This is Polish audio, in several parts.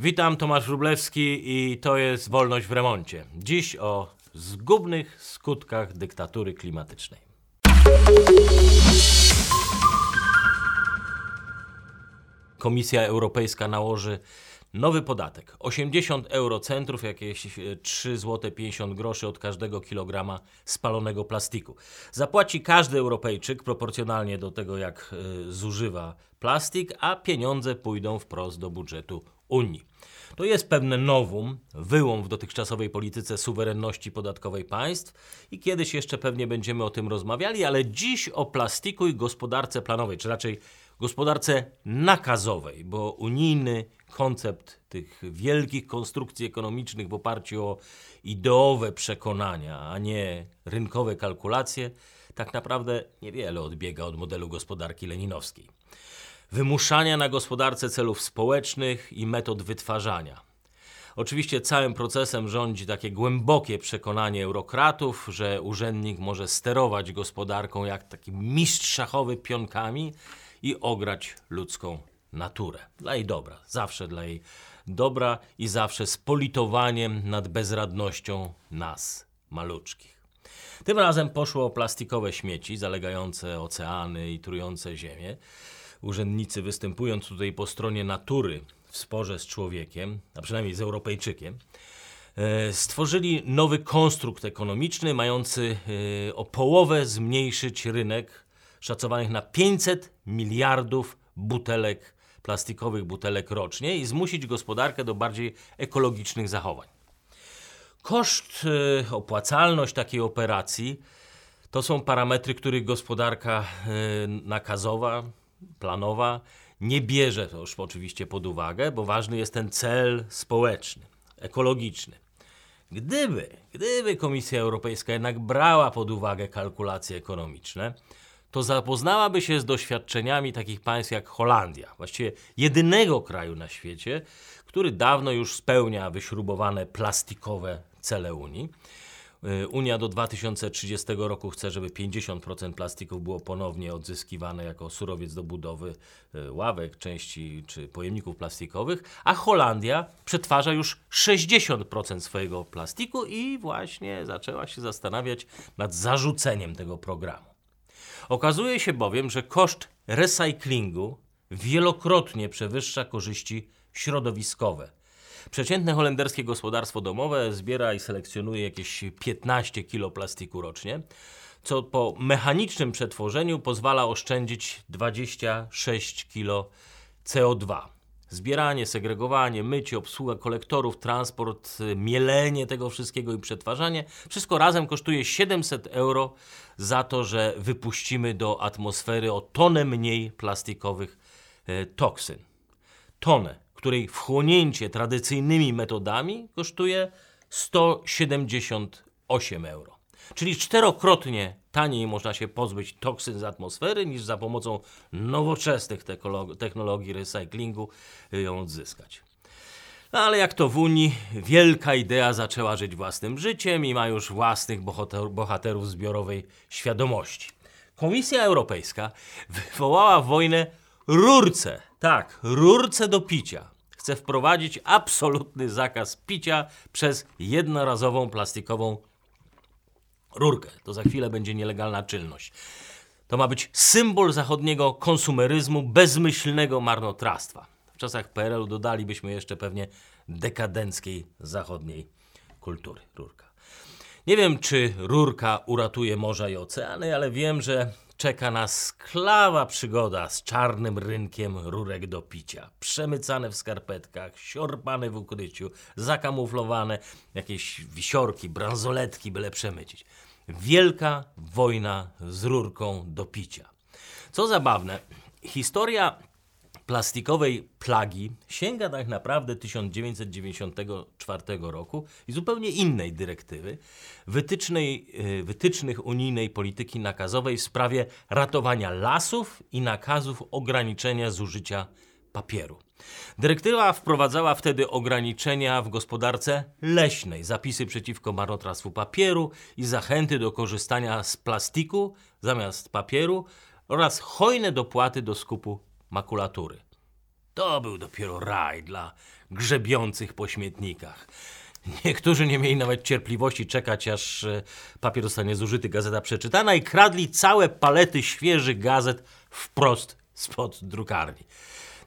Witam, Tomasz Wróblewski i to jest Wolność w remoncie. Dziś o zgubnych skutkach dyktatury klimatycznej. Komisja Europejska nałoży nowy podatek 80 eurocentrów, jakieś 3 zł 50 groszy od każdego kilograma spalonego plastiku. Zapłaci każdy Europejczyk proporcjonalnie do tego, jak y, zużywa plastik, a pieniądze pójdą wprost do budżetu Unii. To jest pewne nowum, wyłom w dotychczasowej polityce suwerenności podatkowej państw i kiedyś jeszcze pewnie będziemy o tym rozmawiali, ale dziś o plastiku i gospodarce planowej, czy raczej gospodarce nakazowej, bo unijny koncept tych wielkich konstrukcji ekonomicznych w oparciu o ideowe przekonania, a nie rynkowe kalkulacje, tak naprawdę niewiele odbiega od modelu gospodarki leninowskiej. Wymuszania na gospodarce celów społecznych i metod wytwarzania. Oczywiście całym procesem rządzi takie głębokie przekonanie eurokratów, że urzędnik może sterować gospodarką jak taki mistrz szachowy pionkami i ograć ludzką naturę. Dla jej dobra, zawsze dla jej dobra i zawsze z politowaniem nad bezradnością nas, maluczkich. Tym razem poszło o plastikowe śmieci zalegające oceany i trujące ziemię. Urzędnicy występując tutaj po stronie natury w sporze z człowiekiem, a przynajmniej z Europejczykiem, e, stworzyli nowy konstrukt ekonomiczny mający e, o połowę zmniejszyć rynek szacowanych na 500 miliardów butelek, plastikowych butelek rocznie i zmusić gospodarkę do bardziej ekologicznych zachowań. Koszt, e, opłacalność takiej operacji to są parametry, których gospodarka nakazowa, planowa nie bierze to już oczywiście pod uwagę, bo ważny jest ten cel społeczny, ekologiczny. Gdyby, gdyby Komisja Europejska jednak brała pod uwagę kalkulacje ekonomiczne, to zapoznałaby się z doświadczeniami takich państw jak Holandia, właściwie jedynego kraju na świecie, który dawno już spełnia wyśrubowane plastikowe cele Unii. Y, Unia do 2030 roku chce, żeby 50% plastików było ponownie odzyskiwane jako surowiec do budowy y, ławek, części czy pojemników plastikowych, a Holandia przetwarza już 60% swojego plastiku i właśnie zaczęła się zastanawiać nad zarzuceniem tego programu. Okazuje się bowiem, że koszt recyklingu wielokrotnie przewyższa korzyści środowiskowe. Przeciętne holenderskie gospodarstwo domowe zbiera i selekcjonuje jakieś 15 kg plastiku rocznie, co po mechanicznym przetworzeniu pozwala oszczędzić 26 kg CO2. Zbieranie, segregowanie, mycie, obsługa kolektorów, transport, mielenie tego wszystkiego i przetwarzanie wszystko razem kosztuje 700 euro za to, że wypuścimy do atmosfery o tonę mniej plastikowych e, toksyn. Tonę której wchłonięcie tradycyjnymi metodami kosztuje 178 euro. Czyli czterokrotnie taniej można się pozbyć toksyn z atmosfery niż za pomocą nowoczesnych technologii recyklingu ją odzyskać. No ale jak to w Unii, wielka idea zaczęła żyć własnym życiem i ma już własnych bohater bohaterów zbiorowej świadomości. Komisja Europejska wywołała wojnę rurce tak, rurce do picia. Chce wprowadzić absolutny zakaz picia przez jednorazową plastikową rurkę. To za chwilę będzie nielegalna czynność. To ma być symbol zachodniego konsumeryzmu, bezmyślnego marnotrawstwa. W czasach PRL-u dodalibyśmy jeszcze pewnie dekadenckiej zachodniej kultury rurka. Nie wiem, czy rurka uratuje morza i oceany, ale wiem, że czeka nas klawa przygoda z czarnym rynkiem rurek do picia. Przemycane w skarpetkach, siorpane w ukryciu, zakamuflowane, jakieś wisiorki, bransoletki, byle przemycić. Wielka wojna z rurką do picia. Co zabawne, historia plastikowej plagi sięga tak naprawdę 1994 roku i zupełnie innej dyrektywy, wytycznej, e, wytycznych unijnej polityki nakazowej w sprawie ratowania lasów i nakazów ograniczenia zużycia papieru. Dyrektywa wprowadzała wtedy ograniczenia w gospodarce leśnej, zapisy przeciwko marnotrawstwu papieru i zachęty do korzystania z plastiku zamiast papieru oraz hojne dopłaty do skupu makulatury. To był dopiero raj dla grzebiących po śmietnikach. Niektórzy nie mieli nawet cierpliwości czekać, aż e, papier zostanie zużyty, gazeta przeczytana i kradli całe palety świeżych gazet wprost spod drukarni.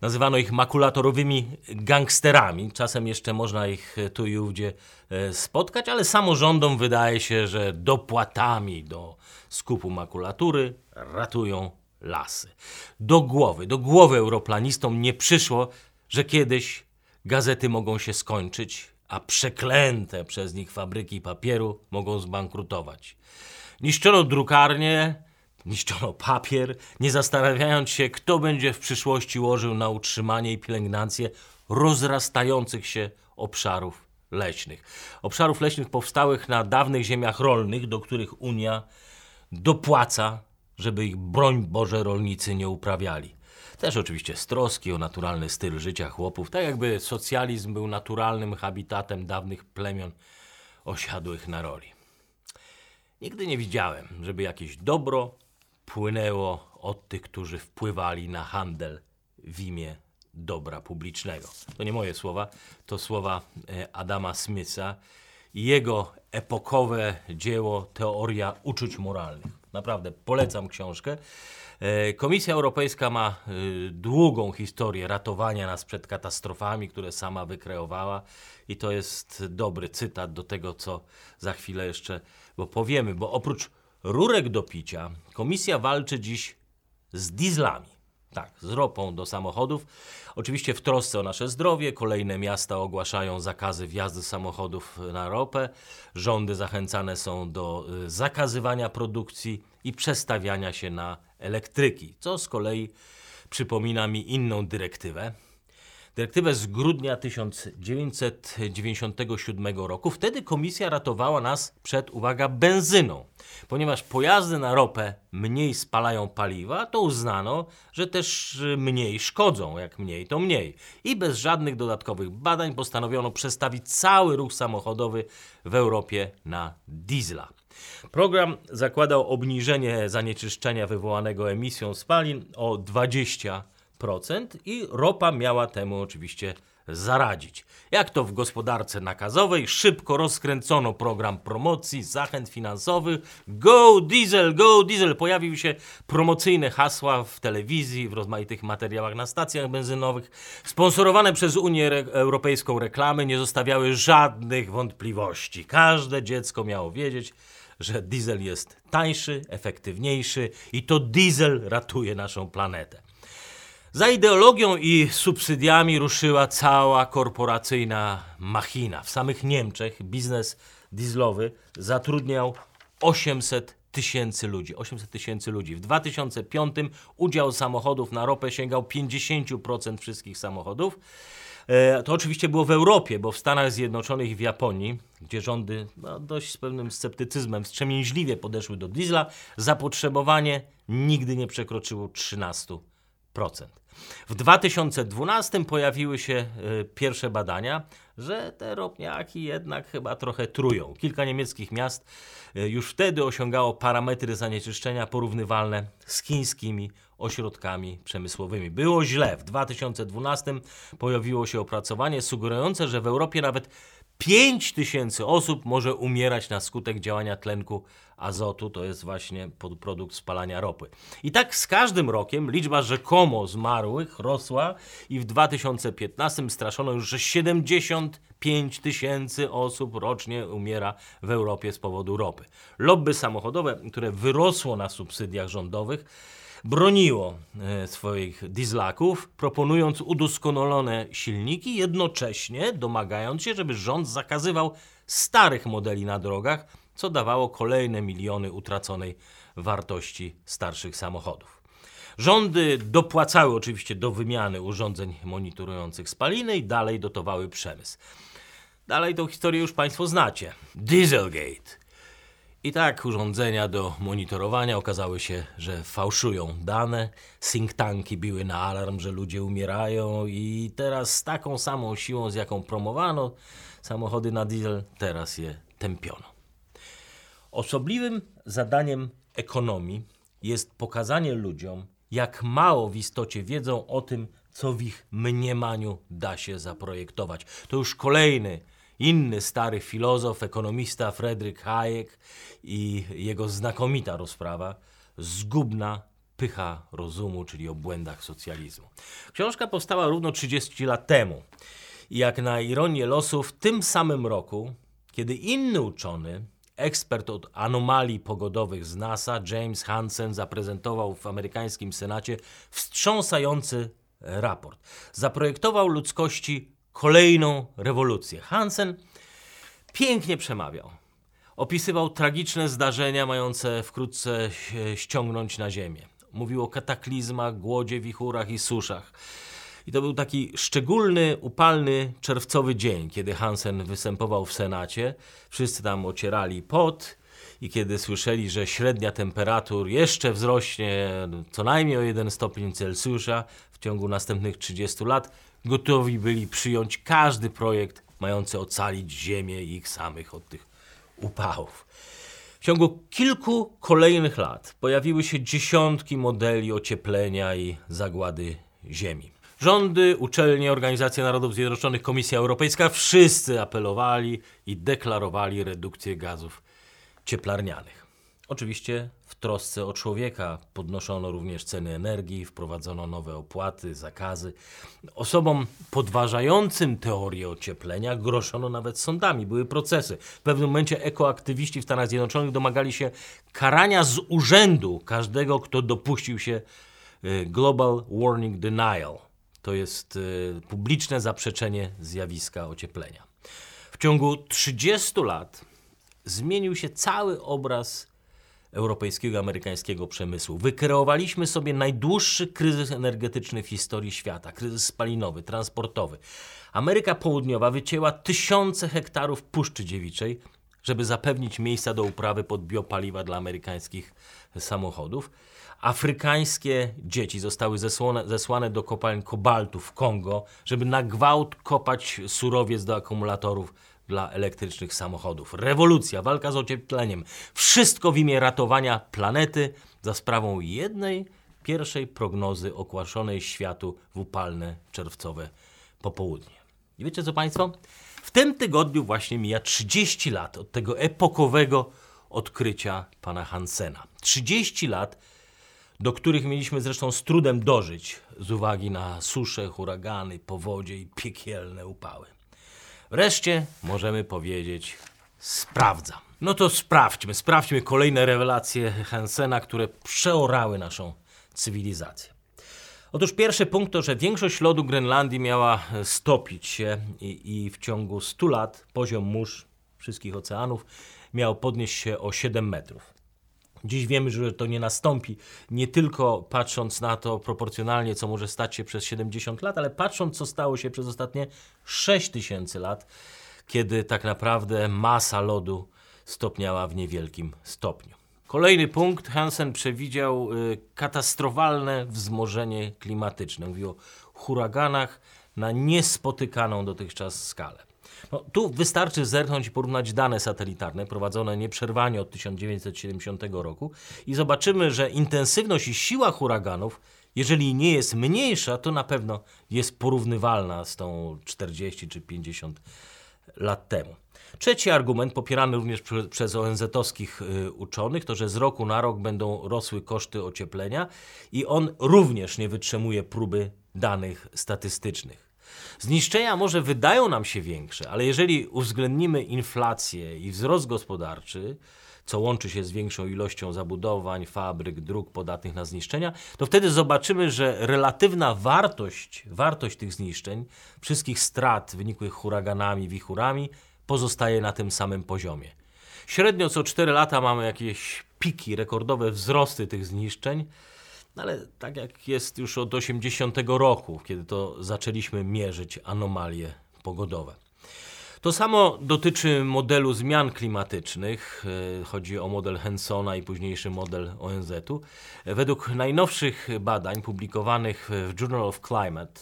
Nazywano ich makulatorowymi gangsterami. Czasem jeszcze można ich e, tu i ówdzie e, spotkać, ale samorządom wydaje się, że dopłatami do skupu makulatury ratują lasy. Do głowy, do głowy europlanistom nie przyszło, że kiedyś gazety mogą się skończyć, a przeklęte przez nich fabryki papieru mogą zbankrutować. Niszczono drukarnie, niszczono papier, nie zastanawiając się, kto będzie w przyszłości łożył na utrzymanie i pielęgnację rozrastających się obszarów leśnych. Obszarów leśnych powstałych na dawnych ziemiach rolnych, do których Unia dopłaca, żeby ich, broń Boże, rolnicy nie uprawiali. Też oczywiście z troski o naturalny styl życia chłopów, tak jakby socjalizm był naturalnym habitatem dawnych plemion osiadłych na roli. Nigdy nie widziałem, żeby jakieś dobro płynęło od tych, którzy wpływali na handel w imię dobra publicznego. To nie moje słowa, to słowa e, Adama Smitha i jego epokowe dzieło Teoria uczuć moralnych. Naprawdę polecam książkę. E, Komisja Europejska ma e, długą historię ratowania nas przed katastrofami, które sama wykreowała, i to jest dobry cytat do tego, co za chwilę jeszcze bo powiemy, bo oprócz rurek do picia, komisja walczy dziś z dieslami. Tak, z ropą do samochodów. Oczywiście w trosce o nasze zdrowie kolejne miasta ogłaszają zakazy wjazdu samochodów na ropę. Rządy zachęcane są do y, zakazywania produkcji i przestawiania się na elektryki, co z kolei przypomina mi inną dyrektywę, dyrektywę z grudnia 1997 roku. Wtedy komisja ratowała nas przed, uwaga, benzyną. Ponieważ pojazdy na ropę mniej spalają paliwa, to uznano, że też mniej szkodzą. Jak mniej, to mniej. I bez żadnych dodatkowych badań postanowiono przestawić cały ruch samochodowy w Europie na diesla. Program zakładał obniżenie zanieczyszczenia wywołanego emisją spalin o 20% i ropa miała temu oczywiście zaradzić. Jak to w gospodarce nakazowej, szybko rozkręcono program promocji, zachęt finansowych. Go diesel, go diesel! Pojawiły się promocyjne hasła w telewizji, w rozmaitych materiałach na stacjach benzynowych. Sponsorowane przez Unię Re Europejską reklamy nie zostawiały żadnych wątpliwości. Każde dziecko miało wiedzieć, że diesel jest tańszy, efektywniejszy i to diesel ratuje naszą planetę. Za ideologią i subsydiami ruszyła cała korporacyjna machina. W samych Niemczech biznes dieslowy zatrudniał 800 tysięcy ludzi. 800 tysięcy ludzi. W 2005 udział samochodów na ropę sięgał 50% wszystkich samochodów. E, to oczywiście było w Europie, bo w Stanach Zjednoczonych i w Japonii, gdzie rządy no, dość z pewnym sceptycyzmem wstrzemięźliwie podeszły do diesla, zapotrzebowanie nigdy nie przekroczyło 13%. W 2012 pojawiły się y, pierwsze badania, że te ropniaki jednak chyba trochę trują. Kilka niemieckich miast y, już wtedy osiągało parametry zanieczyszczenia porównywalne z chińskimi ośrodkami przemysłowymi. Było źle. W 2012 pojawiło się opracowanie sugerujące, że w Europie nawet 5 tysięcy osób może umierać na skutek działania tlenku azotu, to jest właśnie produkt spalania ropy. I tak z każdym rokiem liczba rzekomo zmarłych rosła i w 2015 straszono już, że 75 tysięcy osób rocznie umiera w Europie z powodu ropy. Lobby samochodowe, które wyrosło na subsydiach rządowych, broniło e, swoich dieslaków, proponując udoskonalone silniki, jednocześnie domagając się, żeby rząd zakazywał starych modeli na drogach, co dawało kolejne miliony utraconej wartości starszych samochodów. Rządy dopłacały oczywiście do wymiany urządzeń monitorujących spaliny i dalej dotowały przemysł. Dalej tą historię już Państwo znacie. Dieselgate. I tak urządzenia do monitorowania okazały się, że fałszują dane, think tanki biły na alarm, że ludzie umierają i teraz z taką samą siłą, z jaką promowano samochody na diesel, teraz je tępiono. Osobliwym zadaniem ekonomii jest pokazanie ludziom, jak mało w istocie wiedzą o tym, co w ich mniemaniu da się zaprojektować. To już kolejny, inny stary filozof, ekonomista Fredryk Hayek i jego znakomita rozprawa Zgubna pycha rozumu, czyli o błędach socjalizmu. Książka powstała równo 30 lat temu. I jak na ironię losu, w tym samym roku, kiedy inny uczony, ekspert od anomalii pogodowych z NASA, James Hansen, zaprezentował w amerykańskim Senacie wstrząsający raport. Zaprojektował ludzkości kolejną rewolucję. Hansen pięknie przemawiał. Opisywał tragiczne zdarzenia mające wkrótce ściągnąć na Ziemię. Mówił o kataklizmach, głodzie, wichurach i suszach. I to był taki szczególny, upalny, czerwcowy dzień, kiedy Hansen występował w Senacie. Wszyscy tam ocierali pot i kiedy słyszeli, że średnia temperatur jeszcze wzrośnie co najmniej o 1 stopień Celsjusza w ciągu następnych 30 lat, gotowi byli przyjąć każdy projekt mający ocalić Ziemię ich samych od tych upałów. W ciągu kilku kolejnych lat pojawiły się dziesiątki modeli ocieplenia i zagłady Ziemi. Rządy, uczelnie, Organizacja Narodów Zjednoczonych, Komisja Europejska wszyscy apelowali i deklarowali redukcję gazów cieplarnianych. Oczywiście trosce o człowieka podnoszono również ceny energii, wprowadzono nowe opłaty, zakazy. Osobom podważającym teorię ocieplenia groszono nawet sądami, były procesy. W pewnym momencie ekoaktywiści w Stanach Zjednoczonych domagali się karania z urzędu każdego, kto dopuścił się y, Global Warning Denial. To jest y, publiczne zaprzeczenie zjawiska ocieplenia. W ciągu 30 lat zmienił się cały obraz europejskiego, amerykańskiego przemysłu. Wykreowaliśmy sobie najdłuższy kryzys energetyczny w historii świata, kryzys spalinowy, transportowy. Ameryka Południowa wycięła tysiące hektarów Puszczy Dziewiczej, żeby zapewnić miejsca do uprawy pod biopaliwa dla amerykańskich samochodów. Afrykańskie dzieci zostały zesłane, zesłane do kopalń kobaltu w Kongo, żeby na gwałt kopać surowiec do akumulatorów dla elektrycznych samochodów. Rewolucja, walka z ociepleniem, wszystko w imię ratowania planety za sprawą jednej pierwszej prognozy okłaszonej światu w upalne czerwcowe popołudnie. I wiecie co Państwo? W tym tygodniu właśnie mija 30 lat od tego epokowego odkrycia pana Hansena. 30 lat, do których mieliśmy zresztą z trudem dożyć z uwagi na susze, huragany, powodzie i piekielne upały. Wreszcie możemy powiedzieć sprawdzam. No to sprawdźmy, sprawdźmy kolejne rewelacje Hansena, które przeorały naszą cywilizację. Otóż pierwszy punkt to, że większość lodu Grenlandii miała stopić się i, i w ciągu 100 lat poziom mórz wszystkich oceanów miał podnieść się o 7 metrów. Dziś wiemy, że to nie nastąpi, nie tylko patrząc na to proporcjonalnie, co może stać się przez 70 lat, ale patrząc, co stało się przez ostatnie 6 tysięcy lat, kiedy tak naprawdę masa lodu stopniała w niewielkim stopniu. Kolejny punkt. Hansen przewidział y, katastrofalne wzmożenie klimatyczne. Mówił o huraganach na niespotykaną dotychczas skalę. No, tu wystarczy zerknąć i porównać dane satelitarne prowadzone nieprzerwanie od 1970 roku i zobaczymy, że intensywność i siła huraganów, jeżeli nie jest mniejsza, to na pewno jest porównywalna z tą 40 czy 50 lat temu. Trzeci argument, popierany również prze, przez ONZ-owskich y, uczonych, to że z roku na rok będą rosły koszty ocieplenia i on również nie wytrzymuje próby danych statystycznych. Zniszczenia może wydają nam się większe, ale jeżeli uwzględnimy inflację i wzrost gospodarczy, co łączy się z większą ilością zabudowań, fabryk, dróg podatnych na zniszczenia, to wtedy zobaczymy, że relatywna wartość, wartość tych zniszczeń, wszystkich strat wynikłych huraganami, wichurami, pozostaje na tym samym poziomie. Średnio co 4 lata mamy jakieś piki, rekordowe wzrosty tych zniszczeń, ale tak jak jest już od 80 roku, kiedy to zaczęliśmy mierzyć anomalie pogodowe. To samo dotyczy modelu zmian klimatycznych. E, chodzi o model Hensona i późniejszy model ONZ-u. Według najnowszych badań publikowanych w Journal of Climate,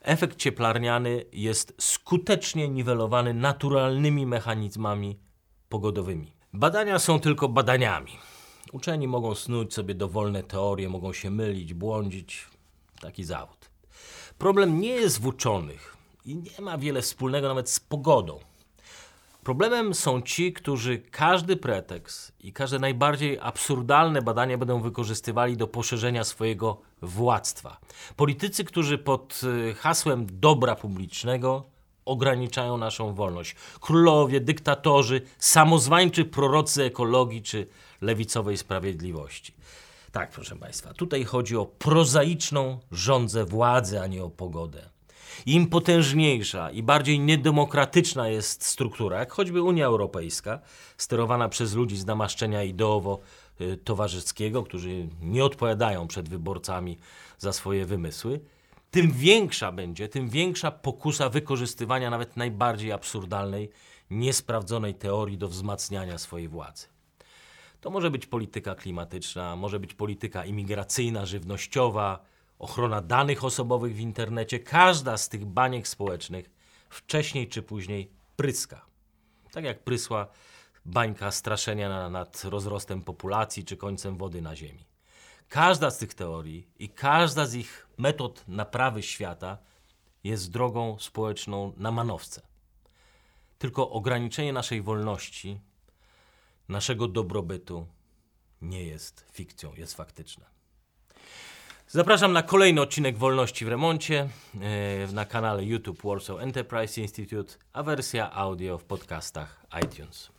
efekt cieplarniany jest skutecznie niwelowany naturalnymi mechanizmami pogodowymi. Badania są tylko badaniami. Uczeni mogą snuć sobie dowolne teorie, mogą się mylić, błądzić. Taki zawód. Problem nie jest w uczonych i nie ma wiele wspólnego nawet z pogodą. Problemem są ci, którzy każdy pretekst i każde najbardziej absurdalne badania będą wykorzystywali do poszerzenia swojego władztwa. Politycy, którzy pod y, hasłem dobra publicznego ograniczają naszą wolność. Królowie, dyktatorzy, samozwańczy prorocy ekologii czy lewicowej sprawiedliwości. Tak, proszę Państwa, tutaj chodzi o prozaiczną rządzę władzy, a nie o pogodę. Im potężniejsza i bardziej niedemokratyczna jest struktura, jak choćby Unia Europejska, sterowana przez ludzi z namaszczenia ideowo-towarzyskiego, którzy nie odpowiadają przed wyborcami za swoje wymysły, tym większa będzie, tym większa pokusa wykorzystywania nawet najbardziej absurdalnej, niesprawdzonej teorii do wzmacniania swojej władzy. To może być polityka klimatyczna, może być polityka imigracyjna, żywnościowa, ochrona danych osobowych w internecie. Każda z tych baniek społecznych wcześniej czy później pryska. Tak jak prysła bańka straszenia na, nad rozrostem populacji czy końcem wody na Ziemi. Każda z tych teorii i każda z ich metod naprawy świata jest drogą społeczną na manowce. Tylko ograniczenie naszej wolności, naszego dobrobytu nie jest fikcją, jest faktyczne. Zapraszam na kolejny odcinek Wolności w Remoncie e, na kanale YouTube Warsaw Enterprise Institute, a wersja audio w podcastach iTunes.